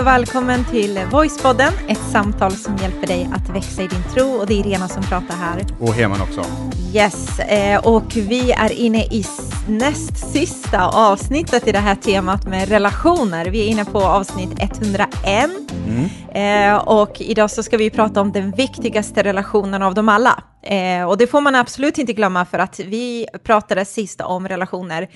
Hej och välkommen till Voicepodden, ett samtal som hjälper dig att växa i din tro och det är Irena som pratar här. Och Heman också. Yes, eh, och vi är inne i näst sista avsnittet i det här temat med relationer. Vi är inne på avsnitt 101 mm. eh, och idag så ska vi prata om den viktigaste relationen av dem alla. Eh, och det får man absolut inte glömma för att vi pratade sist om relationer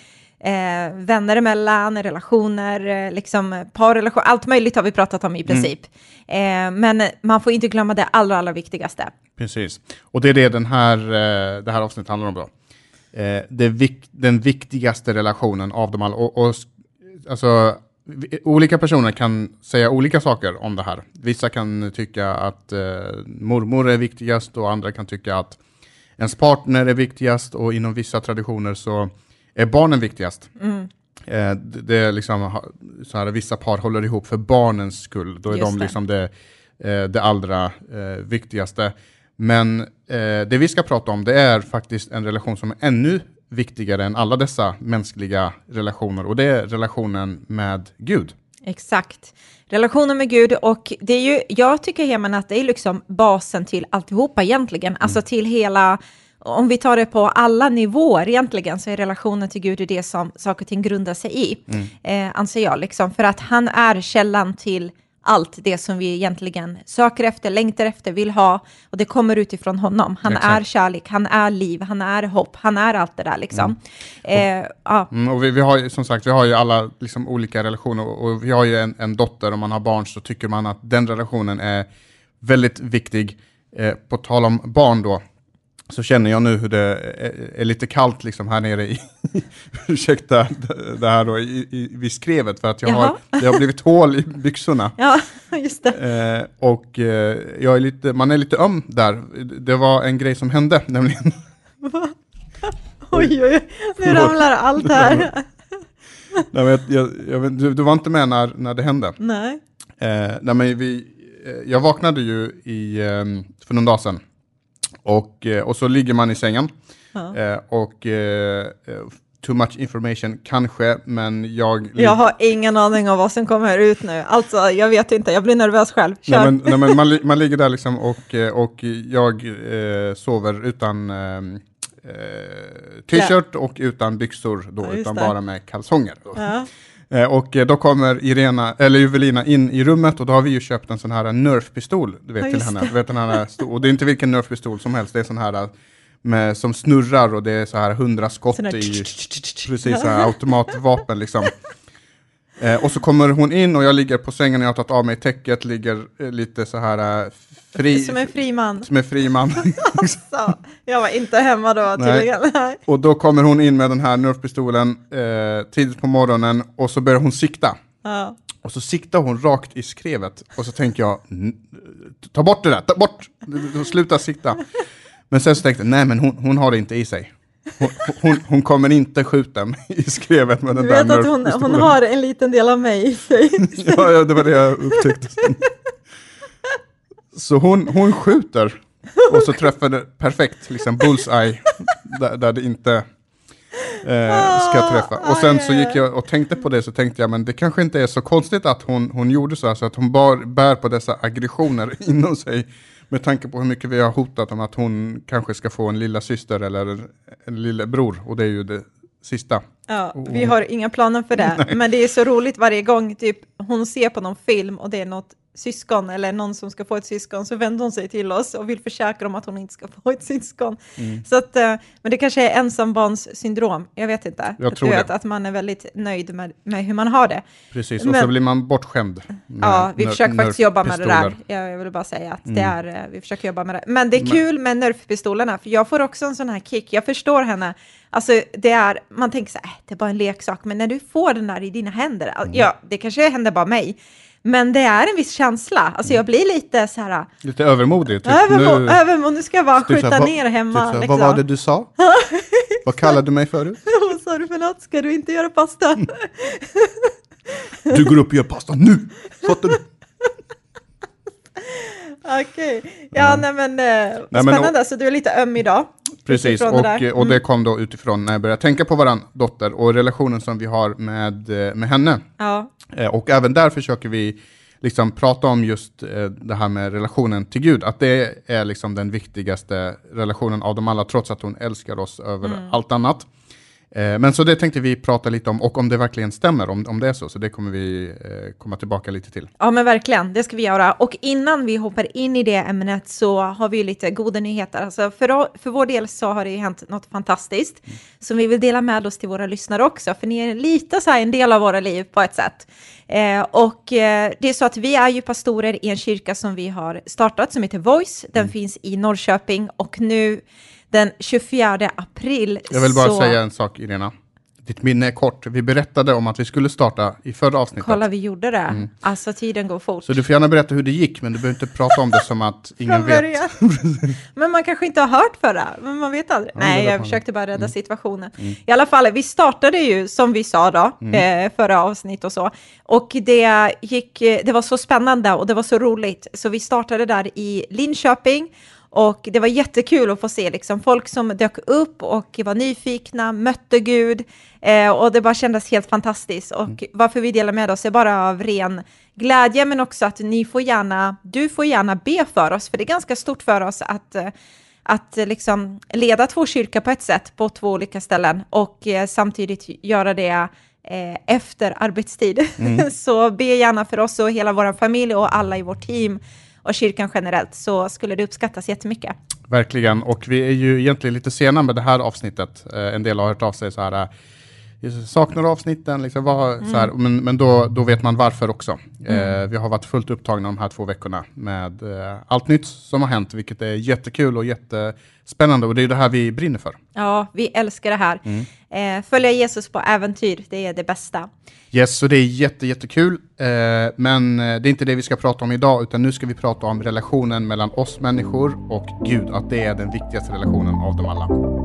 eh, vänner emellan, relationer, eh, liksom parrelationer, allt möjligt har vi pratat om i mm. princip. Mm. Eh, men man får inte glömma det allra, allra viktigaste. Precis, och det är det den här, eh, det här avsnittet handlar om då. Eh, det vik den viktigaste relationen av dem alla. Och, och, alltså, olika personer kan säga olika saker om det här. Vissa kan tycka att eh, mormor är viktigast och andra kan tycka att ens partner är viktigast och inom vissa traditioner så är barnen viktigast. Mm. Eh, det är liksom, så här, vissa par håller ihop för barnens skull. Då är Just de liksom det, eh, det allra eh, viktigaste. Men eh, det vi ska prata om det är faktiskt en relation som är ännu viktigare än alla dessa mänskliga relationer och det är relationen med Gud. Exakt. Relationen med Gud och det är ju, jag tycker Heman att det är liksom basen till alltihopa egentligen, alltså mm. alltså till hela om vi tar det på alla nivåer egentligen, så är relationen till Gud det som saker och ting grundar sig i, mm. eh, anser jag. Liksom, för att han är källan till allt det som vi egentligen söker efter, längtar efter, vill ha. Och det kommer utifrån honom. Han Exakt. är kärlek, han är liv, han är hopp, han är allt det där liksom. Mm. Eh, ja. mm, och vi, vi, har ju som sagt, vi har ju alla liksom, olika relationer och, och vi har ju en, en, dotter, om man har barn så tycker man att den relationen är väldigt viktig. Eh, på tal om barn då, så känner jag nu hur det är, lite kallt liksom här nere i, ursäkta det här då, i, i, vid skrevet för att jag har, det har blivit hål i byxorna. Ja, just det. Eh, och eh, jag är lite, man är lite öm där. Det var en grej som hände, nämligen. oj, oj, oj, nu ramlar allt här. nej, jag, jag, jag, du, du, var inte med när, när det hände. Nej. Eh, nej men vi, eh, jag vaknade ju i, eh, för någon dag sedan. Och, eh, och så ligger man i sängen. Ja. Eh, och eh, too much information kanske, men jag... Jag har ingen aning om vad som kommer ut nu. Alltså, jag vet inte, jag blir nervös själv. Kör. Nej, men, nej, men man, man ligger där liksom och, och jag eh, sover utan eh, t-shirt och utan byxor då, ja, utan det. bara med kalsonger. Ja. Eh, och eh, då kommer Irena, eller Juvelina in i rummet och då har vi ju köpt en sån här Nerf-pistol, du vet, ja, till henne. Du vet, den här, och det är inte vilken Nerf-pistol som helst, det är sån här med, som snurrar och det är så här hundra skott i, precis så här automatvapen liksom. Eh, och så kommer hon in och jag ligger på sängen och jag har tagit av mig täcket, ligger eh, lite så här Fri, som en fri man. Som en fri man. alltså, jag var inte hemma då tydligen. Nej. Och då kommer hon in med den här nerfpistolen eh, tidigt på morgonen och så börjar hon sikta. Ja. Och så siktar hon rakt i skrevet och så tänker jag, ta bort det där, ta bort, sluta sikta. Men sen så tänkte jag, nej men hon, hon har det inte i sig. Hon, hon, hon, kommer inte skjuta mig i skrevet med den där Du vet att hon, hon har en liten del av mig i sig. ja, ja, det var det jag upptäckte. Så hon, hon skjuter och så träffar det perfekt, liksom bullseye, där, där det inte eh, ska ah, träffa. Och sen så gick jag och tänkte på det, så tänkte jag, men det kanske inte är så konstigt att hon, hon gjorde så, alltså att hon bar, bär på dessa aggressioner inom sig. Med tanke på hur mycket vi har hotat om att hon kanske ska få en lilla syster eller en lillebror, och det är ju det sista. Ja, vi har inga planer för det, Nej. men det är så roligt varje gång typ, hon ser på någon film och det är något syskon eller någon som ska få ett syskon så vänder hon sig till oss och vill försäkra om att hon inte ska få ett syskon. Mm. Så att, eh, men det kanske är ensambarns syndrom, jag vet inte. Jag tror att, att man är väldigt nöjd med, med hur man har det. Precis, och så blir man bortskämd. Ja, vi försöker faktiskt jobba med det där. Jag vill bara säga att mm. det är, eh, vi försöker jobba med det. Men det är kul med nerfpistolerna, för jag får också en sån här kick. Jag förstår henne. Alltså, det är, man tänker så här, äh, det är bara en leksak, men när du får den där i dina händer, mm. ja, det kanske händer bara mig, men det är en viss känsla. Alltså jag blir lite så här... Lite övermodig? Typ. Övermo nu, övermo nu ska jag bara typ skjuta ner hemma. Typ liksom. Vad var det du sa? vad kallade du mig förut? vad sa du för något? Ska du inte göra pasta? du går upp och gör pasta nu! Fattar du? Okej, ja, nej men, eh, nej, spännande, men, och, så du är lite öm idag. Precis, och, det mm. och det kom då utifrån när jag började tänka på våran dotter och relationen som vi har med, eh, med henne. Ja. Eh, och även där försöker vi liksom prata om just det här med relationen till Gud, att det är liksom den viktigaste relationen av dem alla, trots att hon älskar oss över Mm. allt annat. Eh, men så det tänkte vi prata lite om, och om det verkligen stämmer, om, om det är så, så det kommer vi eh, komma tillbaka lite till. Ja, men verkligen, det ska vi göra. Och innan vi hoppar in i det ämnet så har vi ju lite goda nyheter. Alltså för, för vår del så har det ju hänt något fantastiskt som vi vill dela med oss till våra lyssnare också, för ni är lite så här en del av våra liv på ett sätt. Eh, och eh, det är så att vi är ju pastorer i en kyrka som vi har startat som heter Voice. Den finns i Norrköping och nu den 24 april Jag vill bara så... säga en sak, Irena. Ditt minne är kort. Vi berättade om att vi skulle starta i förra avsnittet. Kolla, vi gjorde det. Alltså tiden går fort. Så du får gärna berätta hur det gick, men du behöver inte prata om det som att ingen vet. men man kanske inte har hört förra, men man vet aldrig. Ja, Nej, jag försökte bara rädda situationen. I alla fall, vi startade ju som vi sa då, eh, förra avsnitt och så. Och det gick, eh, det var så spännande och det var så roligt. Så vi startade där i Linköping. Och det var jättekul att få se liksom, folk som dök upp och var nyfikna, mötte Gud. Eh, och det bara kändes helt fantastiskt. Och varför vi delar med oss är bara av ren glädje, men också att ni får gärna, du får gärna be för oss, för det är ganska stort för oss att eh, att eh, liksom leda två kyrkor på ett sätt på två olika ställen och eh, samtidigt göra det eh, efter arbetstid. så be gärna för oss och hela vår familj och alla i vårt team och kyrkan generellt så skulle det uppskattas jättemycket. Verkligen, och vi är ju egentligen lite sena med det här avsnittet. Eh, en del har hört av sig så här, eh, eh, "Jag saknar avsnitten, liksom, vad, så här, men, men då, då vet man varför också. Eh, vi har varit fullt upptagna de här två veckorna med eh, allt nytt som har hänt, vilket är jättekul och jättespännande, och det är det här vi brinner för. Ja, vi älskar det här. Eh, följa Jesus på äventyr, det är det bästa. Yes, så det är jätte, jättekul, eh, men eh, det är inte det vi ska prata om idag, utan nu ska vi prata om relationen mellan oss människor och Gud, att det är den viktigaste relationen av dem alla.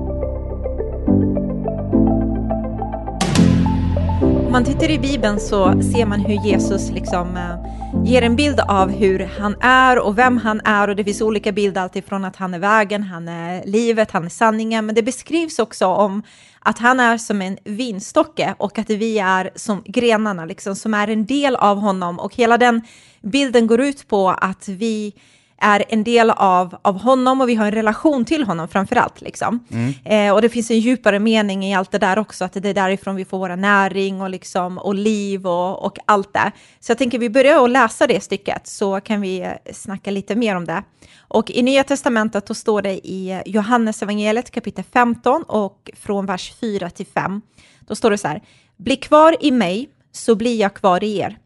Om man tittar i Bibeln så ser man hur Jesus liksom eh, ger en bild av hur han är och vem han är. Och det finns olika bilder alltifrån att han är vägen, han är livet, han är sanningen, men det beskrivs också om att han är som en vinstocke och att vi är som grenarna liksom, som är en del av honom. Och hela den bilden går ut på att vi är en del av, av honom och vi har en relation till honom framför allt. Liksom. Eh, och det finns en djupare mening i allt det där också, att det är därifrån vi får våra näring och, liksom, och liv och, och allt det. Så jag tänker vi börjar att läsa det stycket så kan vi eh, snacka lite mer om det. Och i Nya Testamentet då står det i eh, Johannes evangeliet kapitel 15 och från vers 4 till 5. Då står det så här, bli kvar i mig så blir jag kvar i er.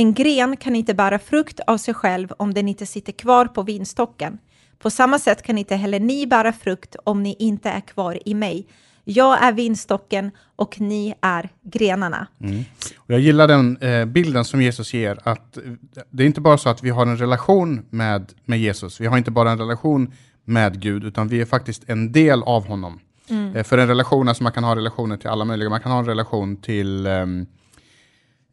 En gren kan inte bära frukt av sig själv om den inte sitter kvar på vinstocken. På samma sätt kan inte heller ni bära frukt om ni inte är kvar i mig. Jag är vinstocken och ni är grenarna. Och jag gillar den eh, bilden som Jesus ger, att eh, det är inte bara så att vi har en relation med, med Jesus, vi har inte bara en relation med Gud, utan vi är faktiskt en del av honom. Eh, för en relation, alltså man kan ha relationer till alla möjliga, man kan ha en relation till ehm,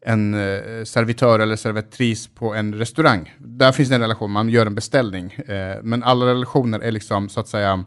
en eh, servitör eller servitris på en restaurang. Där finns det en relation, man gör en beställning. Eh, men alla relationer är liksom så att säga,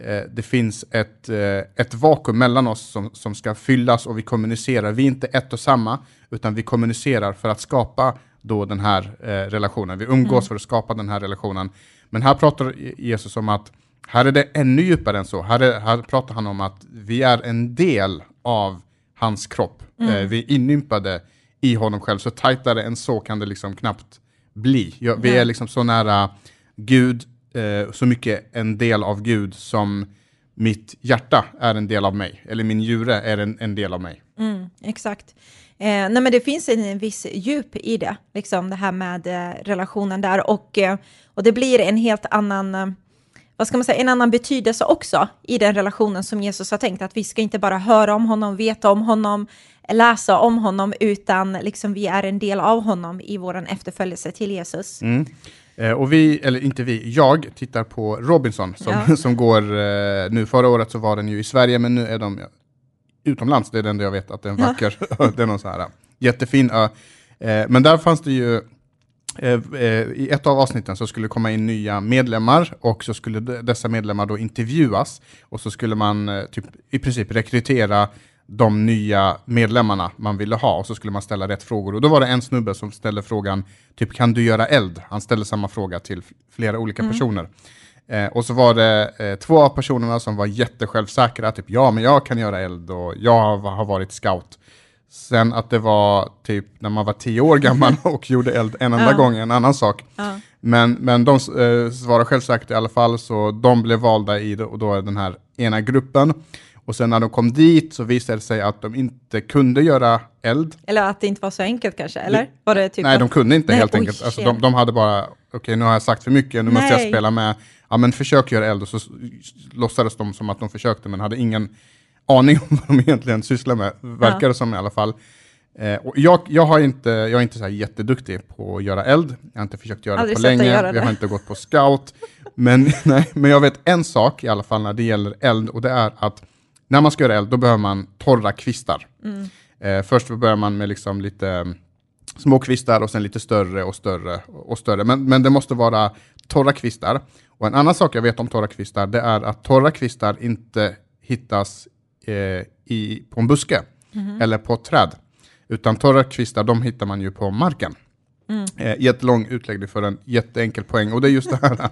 eh, det finns ett, ett vakuum mellan oss som, som ska fyllas och vi kommunicerar. Vi är inte ett och samma, utan vi kommunicerar för att skapa då den här relationen. Vi umgås för att skapa den här relationen. Men här pratar Jesus om att här är det ännu djupare än så. Här, är, här pratar han om att vi är en del av hans kropp. Eh, vi är inympade i honom själv, så tajtare än så kan det liksom knappt bli. Ja, vi är liksom så nära Gud, eh, så mycket en del av Gud som mitt hjärta är en del av mig, eller min njure är en, en del av mig. Exakt. Eh, nej men det finns en, en viss djup i det, liksom det här med eh, relationen där och, eh, och det blir en helt annan, eh, vad ska man säga, en annan betydelse också i den relationen som Jesus har tänkt, att vi ska inte bara höra om honom, veta om honom, läsa om honom, utan liksom vi är en del av honom i vår efterföljelse till Jesus. Mm. Eh, och vi, eller inte vi, jag tittar på Robinson som, Ja. som går eh, nu. Förra året så var den ju i Sverige, men nu är de ja, utomlands. Det är det enda jag vet, att det är en vacker ö. Det är någon så här ja, jättefin ö. Eh, men där fanns det ju, eh, eh, i ett av avsnitten så skulle det komma in nya medlemmar och så skulle de, dessa medlemmar då intervjuas och så skulle man eh, typ, i princip rekrytera de nya medlemmarna man ville ha och så skulle man ställa rätt frågor. Och då var det en snubbe som ställde frågan, typ kan du göra eld? Han ställde samma fråga till flera olika mm. personer. Eh, och så var det eh, två av personerna som var jättesjälvsäkra, typ ja men jag kan göra eld och jag har, varit scout. Sen att det var typ när man var tio år gammal och gjorde eld en enda ja. gång, en annan sak. Ja. Men, men de eh, svarade självsäkert i alla fall, så de blev valda i då, då den här ena gruppen. Och sen när de kom dit så visade det sig att de inte kunde göra eld. Eller att det inte var så enkelt kanske, eller? Var det typ Nej, de kunde inte Nej, helt oj, enkelt. Alltså, de, de, hade bara, okej okay, nu har jag sagt för mycket, nu Nej. måste jag spela med. Ja men försök göra eld och så låtsades de som att de försökte men hade ingen aning om vad de egentligen sysslar med, verkar det som i alla fall. Eh, och jag, jag, har inte, jag är inte så här jätteduktig på att göra eld, jag har inte försökt göra Aldrig det på länge, jag har inte gått på scout. men, nej, men jag vet en sak i alla fall när det gäller eld och det är att när man ska göra eld då behöver man torra kvistar. Mm. Eh, först börjar man med liksom lite mm, små kvistar och sen lite större och större och större. Men, men det måste vara torra kvistar. Och en annan sak jag vet om torra kvistar det är att torra kvistar inte hittas eh, i, på en buske mm. eller på ett träd. Utan torra kvistar de hittar man ju på marken. Mm. Eh, jättelång utläggning för en jätteenkel poäng. Och det är just det här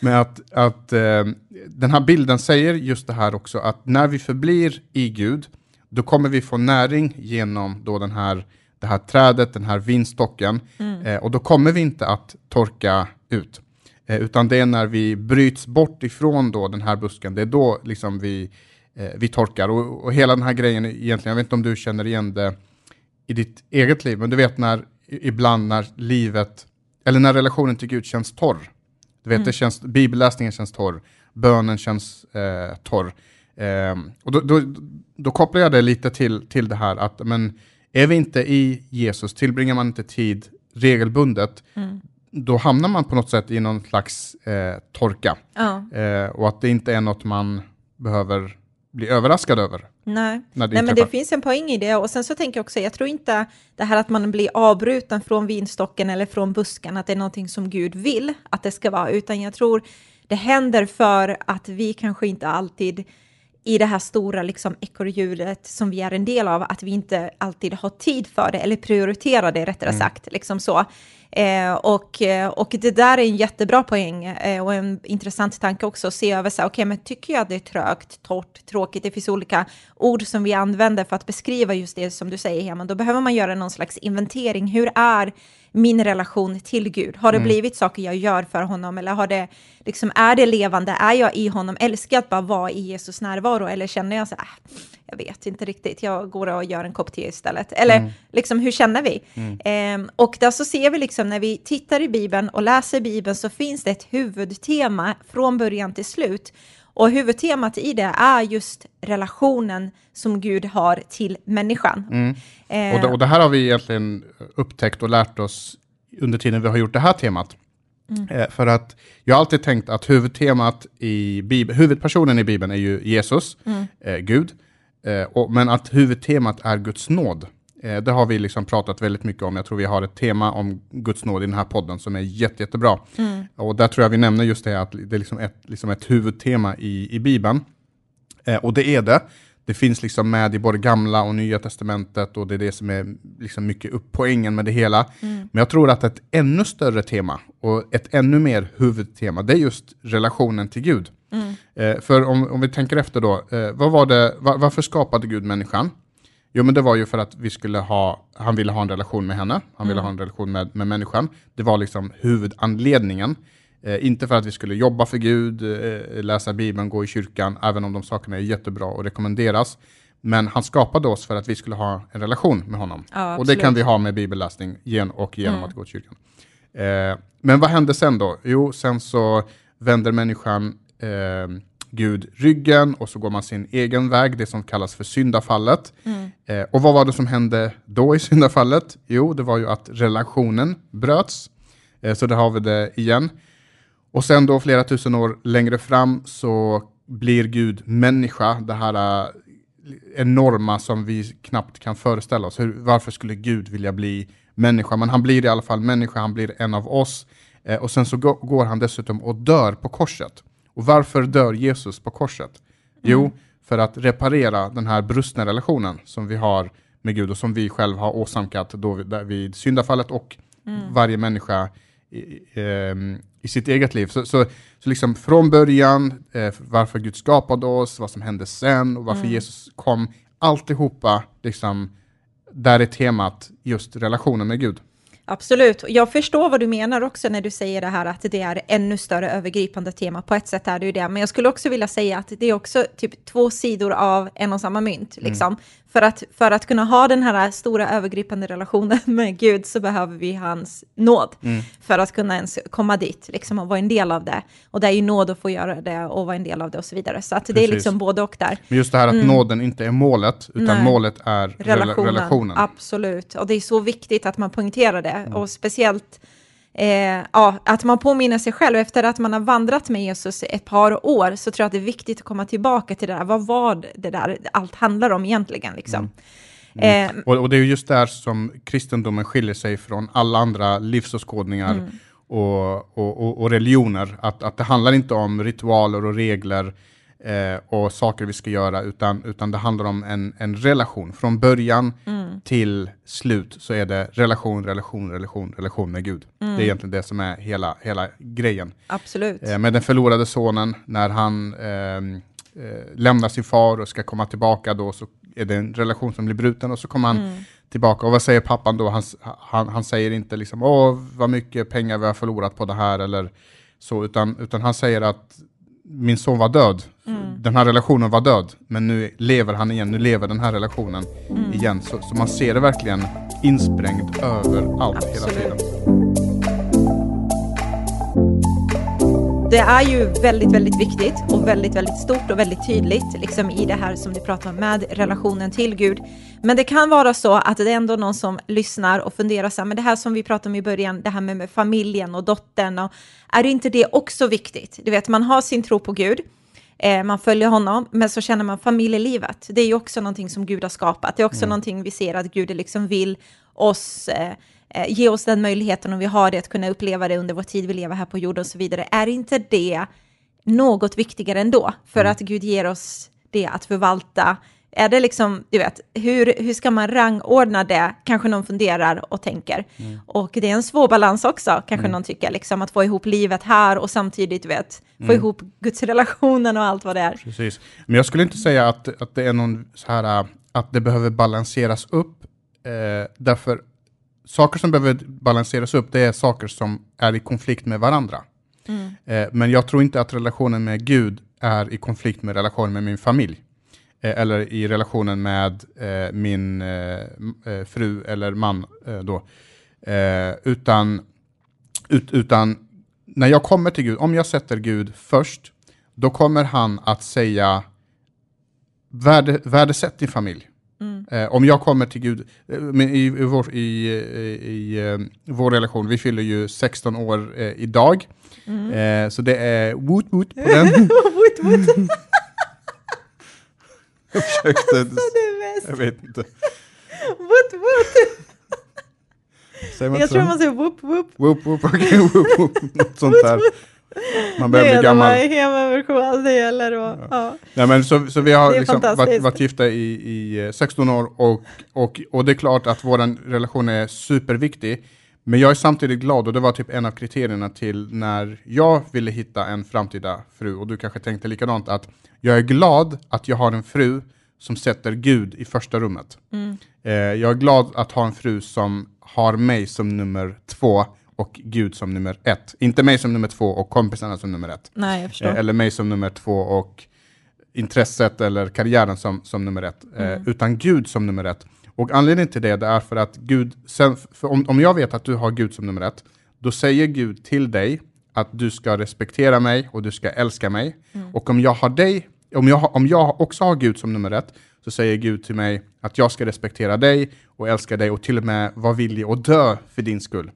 med att, att eh, den här bilden säger just det här också att när vi förblir i Gud, då kommer vi få näring genom då den här, det här trädet, den här vinstocken. Mm. Eh, och då kommer vi inte att torka ut. Eh, utan det är när vi bryts bort ifrån då den här busken, det är då liksom vi, eh, vi torkar. Och, och hela den här grejen egentligen, jag vet inte om du känner igen det i ditt eget liv, men du vet när ibland när livet, eller när relationen till Gud känns torr. Du vet, mm. det känns, bibelläsningen känns torr, bönen känns eh, torr. Eh, och då, då, då, kopplar jag det lite till, till det här att, men är vi inte i Jesus, tillbringar man inte tid regelbundet, mm. då hamnar man på något sätt i någon slags eh, torka. Ja. Eh, och att det inte är något man behöver bli överraskad över. Nej, Nej men det finns en poäng i det. Och sen så tänker jag också, jag tror inte det här att man blir avbruten från vinstocken eller från busken, att det är någonting som Gud vill att det ska vara, utan jag tror det händer för att vi kanske inte alltid i det här stora liksom, ekorrhjulet som vi är en del av, att vi inte alltid har tid för det, eller prioriterar det rättare mm. sagt. Liksom så. Eh, och, eh, och det där är en jättebra poäng eh, och en intressant tanke också, att se över så okej, okay, men tycker jag det är trögt, torrt, tråkigt, det finns olika ord som vi använder för att beskriva just det som du säger, Heman, då behöver man göra någon slags inventering. Hur är min relation till Gud? Har det mm. blivit saker jag gör för honom eller har det, liksom, är det levande? Är jag i honom? Älskar jag att bara vara i Jesus närvaro eller känner jag så här, äh, jag vet inte riktigt, jag går och gör en kopp te istället. Eller mm. liksom, hur känner vi? Mm. Ehm, och där så ser vi liksom när vi tittar i Bibeln och läser Bibeln så finns det ett huvudtema från början till slut. Och huvudtemat i det är just relationen som Gud har till människan. Mm. Eh, och, det, och, det, här har vi egentligen upptäckt och lärt oss under tiden vi har gjort det här temat. Mm. Eh, för att jag har alltid tänkt att huvudtemat i Bibeln, huvudpersonen i Bibeln är ju Jesus, mm. eh, Gud. Eh, och, men att huvudtemat är Guds nåd. Eh, det har vi liksom pratat väldigt mycket om. Jag tror vi har ett tema om Guds nåd i den här podden som är jätte, jättebra. Mm. Och där tror jag vi nämner just det att det är liksom ett, liksom ett huvudtema i, i Bibeln. Eh, och det är det. Det finns liksom med i både gamla och nya testamentet och det är det som är liksom mycket poängen med det hela. Mm. Men jag tror att ett ännu större tema och ett ännu mer huvudtema, det är just relationen till Gud. Mm. Eh, för om, om vi tänker efter då, eh, vad var det, var, varför skapade Gud människan? Jo, men det var ju för att vi skulle ha, han ville ha en relation med henne, han mm. ville ha en relation med, med människan. Det var liksom huvudanledningen. Eh, inte för att vi skulle jobba för Gud, eh, läsa Bibeln, gå i kyrkan, även om de sakerna är jättebra och rekommenderas. Men han skapade oss för att vi skulle ha en relation med honom. Ja, och det kan vi ha med bibelläsning gen och genom mm. att gå till kyrkan. Eh, men vad hände sen då? Jo, sen så vänder människan eh, Gud ryggen och så går man sin egen väg, det som kallas för syndafallet. Mm. Eh, och vad var det som hände då i syndafallet? Jo, det var ju att relationen bröts. Eh, så där har vi det igen. Och sen då flera tusen år längre fram så blir Gud människa, det här uh, enorma som vi knappt kan föreställa oss. Hur, varför skulle Gud vilja bli människa? Men han blir i alla fall människa, han blir en av oss. Eh, och sen så går han dessutom och dör på korset. Och varför dör Jesus på korset? Mm. Jo, för att reparera den här brustna relationen som vi har med Gud och som vi själv har åsamkat då vid, vid syndafallet och mm. varje människa i, i, i, sitt eget liv. Så, så, så liksom från början, eh, varför Gud skapade oss, vad som hände sen och varför mm. Jesus kom, alltihopa, liksom, där är temat just relationen med Gud. Absolut. Jag förstår vad du menar också när du säger det här att det är ännu större övergripande tema. På ett sätt är det ju det, men jag skulle också vilja säga att det är också typ två sidor av en och samma mynt. Mm. Liksom. Mm. För, att, för att kunna ha den här stora övergripande relationen med Gud så behöver vi hans nåd mm. för att kunna ens komma dit liksom, och vara en del av det. Och det är ju nåd att få göra det och vara en del av det och så vidare. Så att det är liksom både och där. Men just det här att mm. nåden inte är målet, utan Nej. målet är relationen. relationen. Absolut, och det är så viktigt att man poängterar det. Mm. Och speciellt eh, ja, att man påminner sig själv efter att man har vandrat med Jesus ett par år så tror jag att det är viktigt att komma tillbaka till det där. Vad var det där allt handlar om egentligen? Liksom. Mm. Mm. Eh, och, och, det är just där som kristendomen skiljer sig från alla andra livsåskådningar mm. och, och, och, religioner. Att, att det handlar inte om ritualer och regler eh, och saker vi ska göra, utan, utan det handlar om en, en relation. Från början mm. till slut så är det relation, relation, relation, relation med Gud. Mm. Det är egentligen det som är hela, hela grejen. Absolut. Eh, med den förlorade sonen, när han eh, eh, lämnar sin far och ska komma tillbaka då, så är det en relation som blir bruten och så kommer han mm. tillbaka. Och vad säger pappan då? Han, han, han säger inte liksom, åh, vad mycket pengar vi har förlorat på det här, eller så, utan, utan han säger att min son var död. Mm. Den här relationen var död, men nu lever han igen. Nu lever den här relationen mm. igen. Så, så, man ser det verkligen insprängt överallt Absolut. hela tiden. Det är ju väldigt, väldigt viktigt och väldigt, väldigt stort och väldigt tydligt liksom i det här som du pratar om med relationen till Gud. Men det kan vara så att det är ändå någon som lyssnar och funderar så här, men det här som vi pratade om i början, det här med, med familjen och dottern, och, är inte det också viktigt? Du vet, man har sin tro på Gud, eh, man följer honom, men så känner man familjelivet. Det är ju också någonting som Gud har skapat. Det är också mm. någonting vi ser att Gud liksom vill oss eh, eh, ge oss den möjligheten och vi har det att kunna uppleva det under vår tid vi lever här på jorden och så vidare. Är inte det något viktigare ändå? För mm. att Gud ger oss det att förvalta. Är det liksom, du vet, hur, hur ska man rangordna det? Kanske någon funderar och tänker. Mm. Och det är en svår balans också, kanske mm. någon tycker, liksom att få ihop livet här och samtidigt, du vet, få mm. ihop gudsrelationen och allt vad det är. Precis. Men jag skulle inte säga att, att det är någon så här, att det behöver balanseras upp, eh, därför saker som behöver balanseras upp, det är saker som är i konflikt med varandra. Mm. Eh, men jag tror inte att relationen med Gud är i konflikt med relationen med min familj. Eh, eller i relationen med eh, min eh, eh, fru eller man. Eh, då. utan, ut, utan när jag kommer till Gud, om jag sätter Gud först, då kommer han att säga värde, värdesätt din familj. Mm. Eh, om jag kommer till Gud, eh, i, i, vår, i, i uh, vår relation, vi fyller ju 16 år eh, idag, mm. Eh, så det är woot woot på den. woot woot. jag försökte, jag vet inte. woot woot. jag tror man säger whoop whoop. Whoop whoop, okay, whoop whoop, något sånt där. Man börjar bli gammal. Det är hemmaversion, det gäller och, ja. ja. ja men så, så vi har liksom varit, varit gifta i, i 16 år och, och, och det är klart att vår relation är superviktig. Men jag är samtidigt glad och det var typ en av kriterierna till när jag ville hitta en framtida fru och du kanske tänkte likadant att jag är glad att jag har en fru som sätter Gud i första rummet. Mm. Eh, jag är glad att ha en fru som har mig som nummer två och Gud som nummer ett. Inte mig som nummer två och kompisarna som nummer ett. Nej, jag förstår. Eh, eller mig som nummer två och intresset eller karriären som, som nummer ett. Eh, mm. utan Gud som nummer ett. Och anledningen till det, är för att Gud, sen, för om, om jag vet att du har Gud som nummer ett, då säger Gud till dig att du ska respektera mig och du ska älska mig. Mm. Och om jag har dig, om jag, om jag också har Gud som nummer ett, så säger Gud till mig att jag ska respektera dig och älska dig och till och med vara villig att dö för din skull.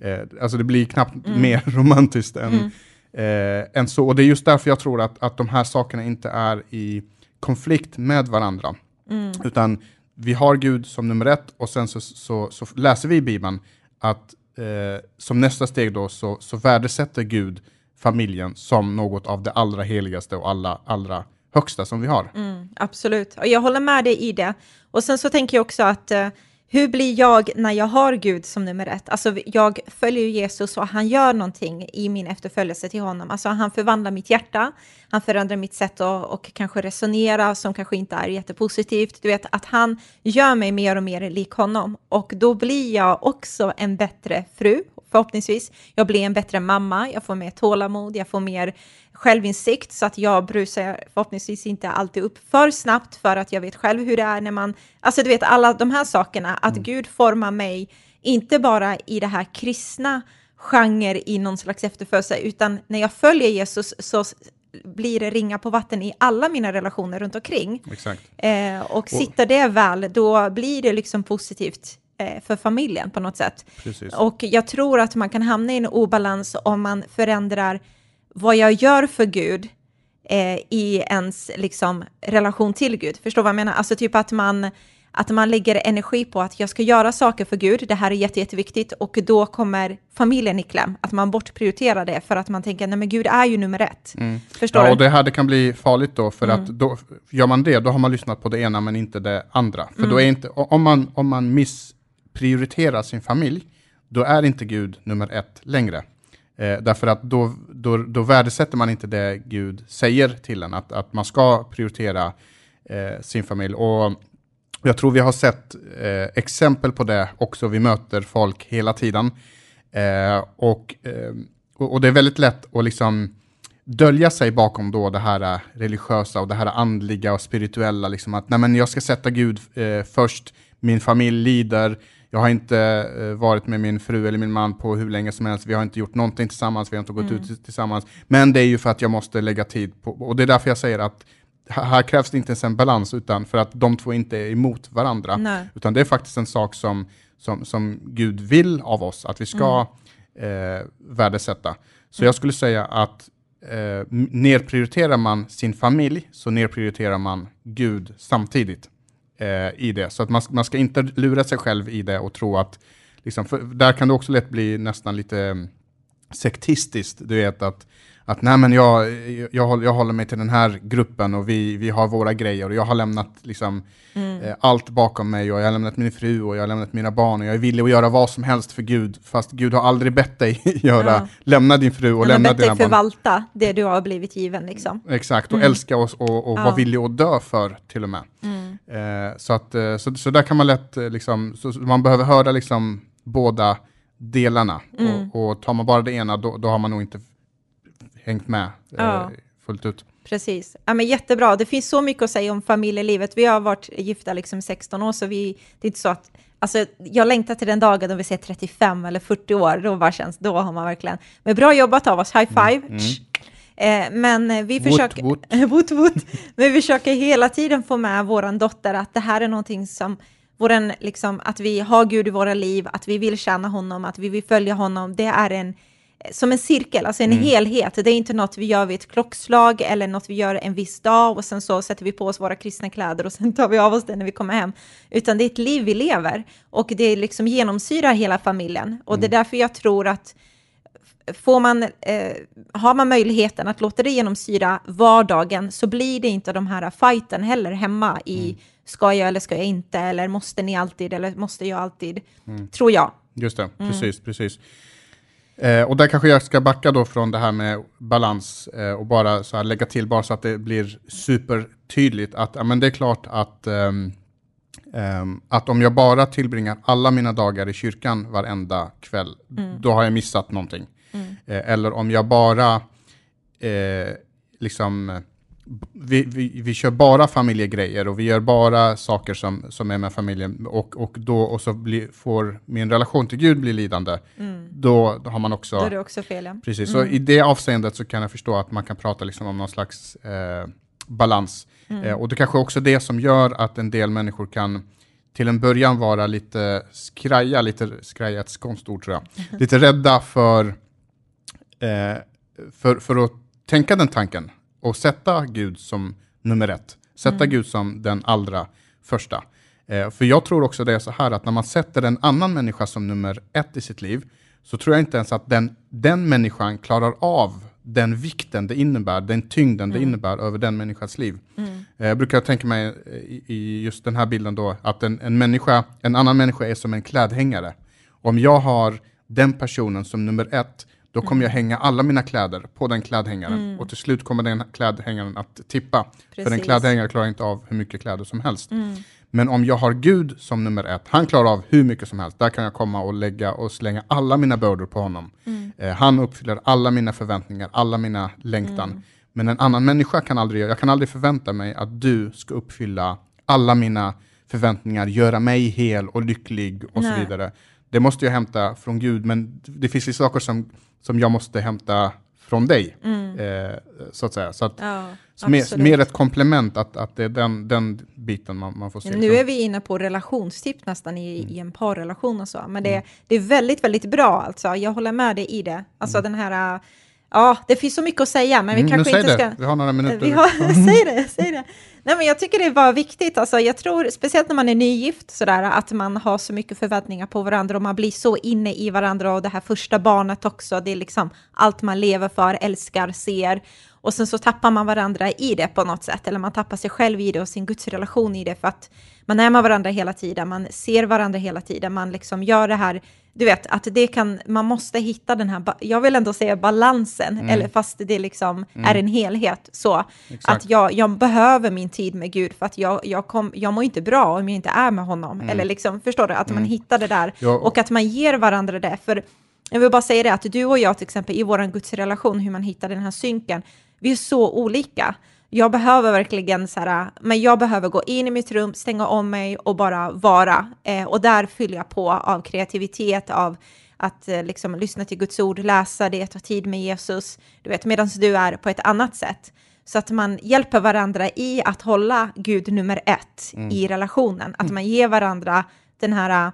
Eh, alltså det blir knappt mm. mer romantiskt än, mm. eh, än så. Och det är just därför jag tror att, att de här sakerna inte är i konflikt med varandra. Mm. Utan vi har Gud som nummer ett och sen så, så, så läser vi i Bibeln att eh, som nästa steg då så, så värdesätter Gud familjen som något av det allra heligaste och allra, allra högsta som vi har. Mm, absolut, och jag håller med dig i det. Och sen så tänker jag också att eh, hur blir jag när jag har Gud som nummer ett? Alltså jag följer Jesus och han gör någonting i min efterföljelse till honom. Alltså han förvandlar mitt hjärta, han förändrar mitt sätt att och kanske resonera som kanske inte är jättepositivt. Du vet att han gör mig mer och mer lik honom och då blir jag också en bättre fru förhoppningsvis. Jag blir en bättre mamma, jag får mer tålamod, jag får mer självinsikt så att jag brusar förhoppningsvis inte alltid upp för snabbt för att jag vet själv hur det är när man, alltså du vet alla de här sakerna, att mm. Gud formar mig, inte bara i det här kristna genre i någon slags efterföljelse, utan när jag följer Jesus så blir det ringa på vatten i alla mina relationer runt omkring. Eh, och sitter det väl, då blir det liksom positivt eh, för familjen på något sätt. Precis. Och jag tror att man kan hamna i en obalans om man förändrar vad jag gör för Gud eh, i ens liksom, relation till Gud. Förstår vad jag menar? Alltså typ att man, att man lägger energi på att jag ska göra saker för Gud, det här är jätte, jätteviktigt och då kommer familjen i kläm, att man bortprioriterar det för att man tänker, nej men Gud är ju nummer ett. Mm. Förstår ja, du? och det här det kan bli farligt då, för mm. att då, gör man det, då har man lyssnat på det ena men inte det andra. För mm. då är inte, om man, om man missprioriterar sin familj, då är inte Gud nummer ett längre. Eh, därför att då, då, då värdesätter man inte det Gud säger till en, att, att man ska prioritera eh, sin familj. Och jag tror vi har sett eh, exempel på det också, vi möter folk hela tiden. Eh, och, eh, och det är väldigt lätt att liksom dölja sig bakom då det här eh, religiösa och det här andliga och spirituella, liksom att nej men jag ska sätta Gud eh, först, min familj lider, jag har inte eh, varit med min fru eller min man på hur länge som helst. Vi har inte gjort någonting tillsammans, vi har inte gått mm. ut tillsammans. Men det är ju för att jag måste lägga tid på, och det är därför jag säger att här krävs det inte ens en balans, utan för att de två inte är emot varandra. Nej. Utan det är faktiskt en sak som, som, som Gud vill av oss, att vi ska mm. eh, värdesätta. Så mm. jag skulle säga att eh, nedprioriterar man sin familj, så nedprioriterar man Gud samtidigt eh, i det. Så att man, man ska inte lura sig själv i det och tro att, liksom, där kan det också lätt bli nästan lite mm, sektistiskt, du vet att att nej men jag, jag, jag håller mig till den här gruppen och vi, vi har våra grejer och jag har lämnat liksom, mm. eh, allt bakom mig och jag har lämnat min fru och jag har lämnat mina barn och jag är villig att göra vad som helst för Gud fast Gud har aldrig bett dig göra, ja. lämna din fru och lämna dina barn. Han har bett dig förvalta det du har blivit given liksom. Exakt, och mm. älska oss och, och ja. vara villig att dö för till och med. Mm. Eh, så, att, eh, så, så där kan man lätt, eh, liksom, så, man behöver höra liksom båda delarna mm. och, och tar man bara det ena då, då har man nog inte hängt med ja. eh, fullt ut. Precis. Ja, men jättebra. Det finns så mycket att säga om familjelivet. Vi har varit gifta liksom 16 år, så vi, det är inte så att... Alltså, jag längtar till den dagen då vi ser 35 eller 40 år. Då, bara känns, då har man verkligen... Men bra jobbat av oss. High five! Mm. Mm. Eh, men vi försöker... Woot, woot. woot, Men vi försöker hela tiden få med vår dotter att det här är någonting som... Våran, liksom, att vi har Gud i våra liv, att vi vill tjäna honom, att vi vill följa honom. Det är en som en cirkel, alltså en mm. helhet. Det är inte något vi gör vid ett klockslag eller något vi gör en viss dag och sen så sätter vi på oss våra kristna kläder och sen tar vi av oss det när vi kommer hem. Utan det är ett liv vi lever och det liksom genomsyrar hela familjen. Och mm. det är mm. därför jag tror att får man, eh, har man möjligheten att låta det genomsyra vardagen så blir det inte de här fighten heller hemma i mm. ska jag eller ska jag inte eller måste ni alltid eller måste jag alltid, mm. tror jag. Just det, mm. precis, precis. Eh, och där kanske jag ska backa då från det här med balans eh, och bara så här lägga till bara så att det blir supertydligt att ja, men det är klart att, um, um, att om jag bara tillbringar alla mina dagar i kyrkan varenda kväll, mm. då har jag missat någonting. Mm. Eh, eller om jag bara eh, liksom vi, vi, vi kör bara familjegrejer och vi gör bara saker som, som är med familjen och, och då och så bli, får min relation till Gud bli lidande, mm. då, då, har man också... Då är det också fel, ja. Precis, mm. så i det avseendet så kan jag förstå att man kan prata liksom om någon slags eh, balans. Mm. Eh, och det kanske också är det som gör att en del människor kan till en början vara lite skraja, lite skraja ett skånskt ord tror jag, lite rädda för, eh, för, för att tänka den tanken och sätta Gud som nummer ett. Sätta mm. Gud som den allra första. Eh, för jag tror också det är så här att när man sätter en annan människa som nummer ett i sitt liv, så tror jag inte ens att den, den människan klarar av den vikten det innebär, den tyngden det innebär över den människans liv. Eh, Jag brukar tänka mig eh, i, i just den här bilden då, att en, en, människa, en annan människa är som en klädhängare. Om jag har den personen som nummer ett, då kommer jag hänga alla mina kläder på den klädhängaren och till slut kommer den klädhängaren att tippa. För en Precis. klädhängare klarar inte av hur mycket kläder som helst. Men om jag har Gud som nummer ett, han klarar av hur mycket som helst. Där kan jag komma och lägga och slänga alla mina bördor på honom. Eh, han uppfyller alla mina förväntningar, alla mina längtan. Men en annan människa kan aldrig göra, jag kan aldrig förvänta mig att du ska uppfylla alla mina förväntningar, göra mig hel och lycklig och så Nej. vidare. Det måste jag hämta från Gud, men det finns ju saker som, som jag måste hämta från dig. Eh, så att säga. Så att, Ja, så mer, mer ett komplement att, att det är den, den biten man, man får se. Nu är vi inne på relationstips nästan i, Mm. i en parrelation och så, men det, det är väldigt, väldigt bra alltså. Jag håller med dig i det. Alltså den här, ja, det finns så mycket att säga, men vi Mm, kanske inte det, ska... vi har några minuter. Vi har, säg det, säg det. Nej, men jag tycker det var viktigt, alltså, jag tror speciellt när man är nygift, sådär, att man har så mycket förväntningar på varandra och man blir så inne i varandra och det här första barnet också, det är liksom allt man lever för, älskar, ser. Och sen så tappar man varandra i det på något sätt, eller man tappar sig själv i det och sin gudsrelation i det för att man är med varandra hela tiden, man ser varandra hela tiden, man liksom gör det här, du vet, att det kan, man måste hitta den här, jag vill ändå säga balansen, eller fast det liksom är en helhet, så. Exakt. att jag, jag behöver min tid med Gud för att jag, jag, kom, jag mår inte bra om jag inte är med honom. Eller liksom, förstår du? Att man hittar det där Ja, och att man ger varandra det. För jag vill bara säga det att du och jag till exempel i vår gudsrelation, hur man hittar den här synken, vi är så olika. Jag behöver verkligen så här, men jag behöver gå in i mitt rum, stänga om mig och bara vara. Eh, och där fyller jag på av kreativitet, av att eh, liksom lyssna till Guds ord, läsa det, ta tid med Jesus, du vet, medan du är på ett annat sätt. Så att man hjälper varandra i att hålla Gud nummer ett Mm. i relationen. Att man ger varandra den här uh,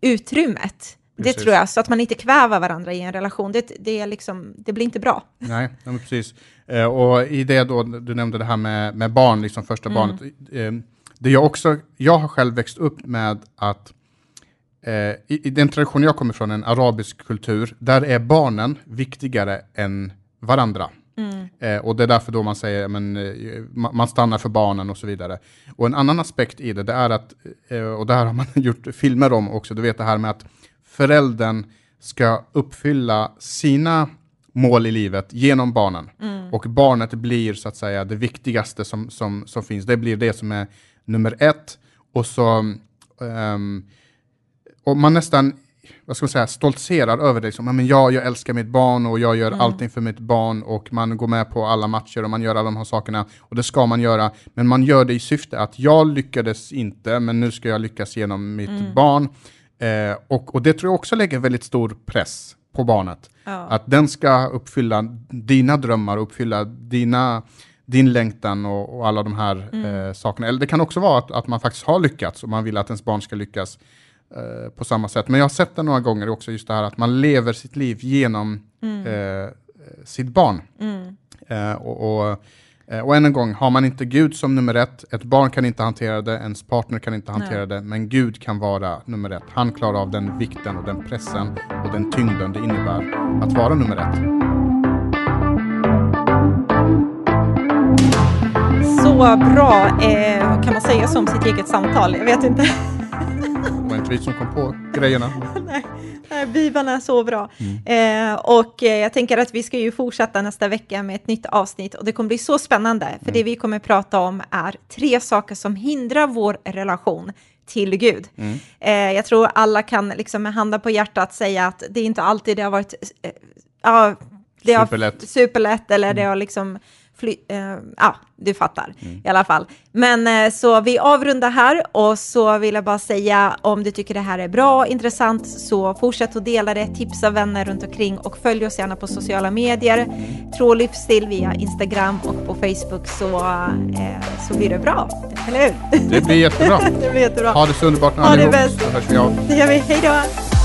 utrymmet. Det Precis. tror jag, så att man inte kvävar varandra i en relation. Det, det, är liksom, det blir inte bra. Nej, precis. Eh, och i det då, du nämnde det här med, med barn, liksom första Mm. barnet. Eh, det jag också, jag har själv växt upp med att eh, i, i den tradition jag kommer från, en arabisk kultur, där är barnen viktigare än varandra. Mm. Eh, och det är därför då man säger, men, eh, ma- man stannar för barnen och så vidare. Och en annan aspekt i det, det är att, eh, och det här har man gjort filmer om också, du vet det här med att föräldern ska uppfylla sina mål i livet genom barnen. Och barnet blir så att säga det viktigaste som, som, som finns. Det blir det som är nummer ett. Och så ehm, och man nästan vad ska man säga, stoltserar över. Liksom. "Ja, Men jag, jag älskar mitt barn och jag gör allting för mitt barn och man går med på alla matcher och man gör alla de här sakerna. Och det ska man göra. Men man gör det i syfte att jag lyckades inte, men nu ska jag lyckas genom mitt barn. Eh, och, och det tror jag också lägger väldigt stor press på barnet. Ja. Att den ska uppfylla dina drömmar, uppfylla dina, din längtan och, och alla de här eh, sakerna. Eller det kan också vara att, att man faktiskt har lyckats och man vill att ens barn ska lyckas eh, på samma sätt. Men jag har sett det några gånger också, just det här att man lever sitt liv genom eh, sitt barn. Eh, och, och, eh, och än en gång, har man inte Gud som nummer ett, ett barn kan inte hantera det, ens partner kan inte hantera det, men Gud kan vara nummer ett. Han klarar av den vikten och den pressen och den tyngden det innebär att vara nummer ett. Så bra, eh, kan man säga så om sitt eget samtal? Jag vet inte. Var inte vi som kom på grejerna. Nej, nej, Bibeln är så bra. Mm. Eh, och eh, jag tänker att vi ska ju fortsätta nästa vecka med ett nytt avsnitt och det kommer bli så spännande. För Mm. det vi kommer prata om är tre saker som hindrar vår relation till Gud. Mm. Eh, jag tror alla kan liksom med handen på hjärtat säga att det inte alltid det har varit eh, ja, det har Superlätt. superlätt eller Mm. det har liksom fly, eh, ja, du fattar i alla fall. Men eh, så vi avrundar här och så vill jag bara säga om du tycker det här är bra, intressant, så fortsätt att dela det, tipsa vänner runt omkring och följ oss gärna på sociala medier, Tro och livsstil via Instagram och på Facebook så, eh, så blir det bra, eller hur? Det blir jättebra. det blir jättebra. Ha det så underbart nu Ha det allihop, bäst. så hörs vi av. Det gör vi, hej då!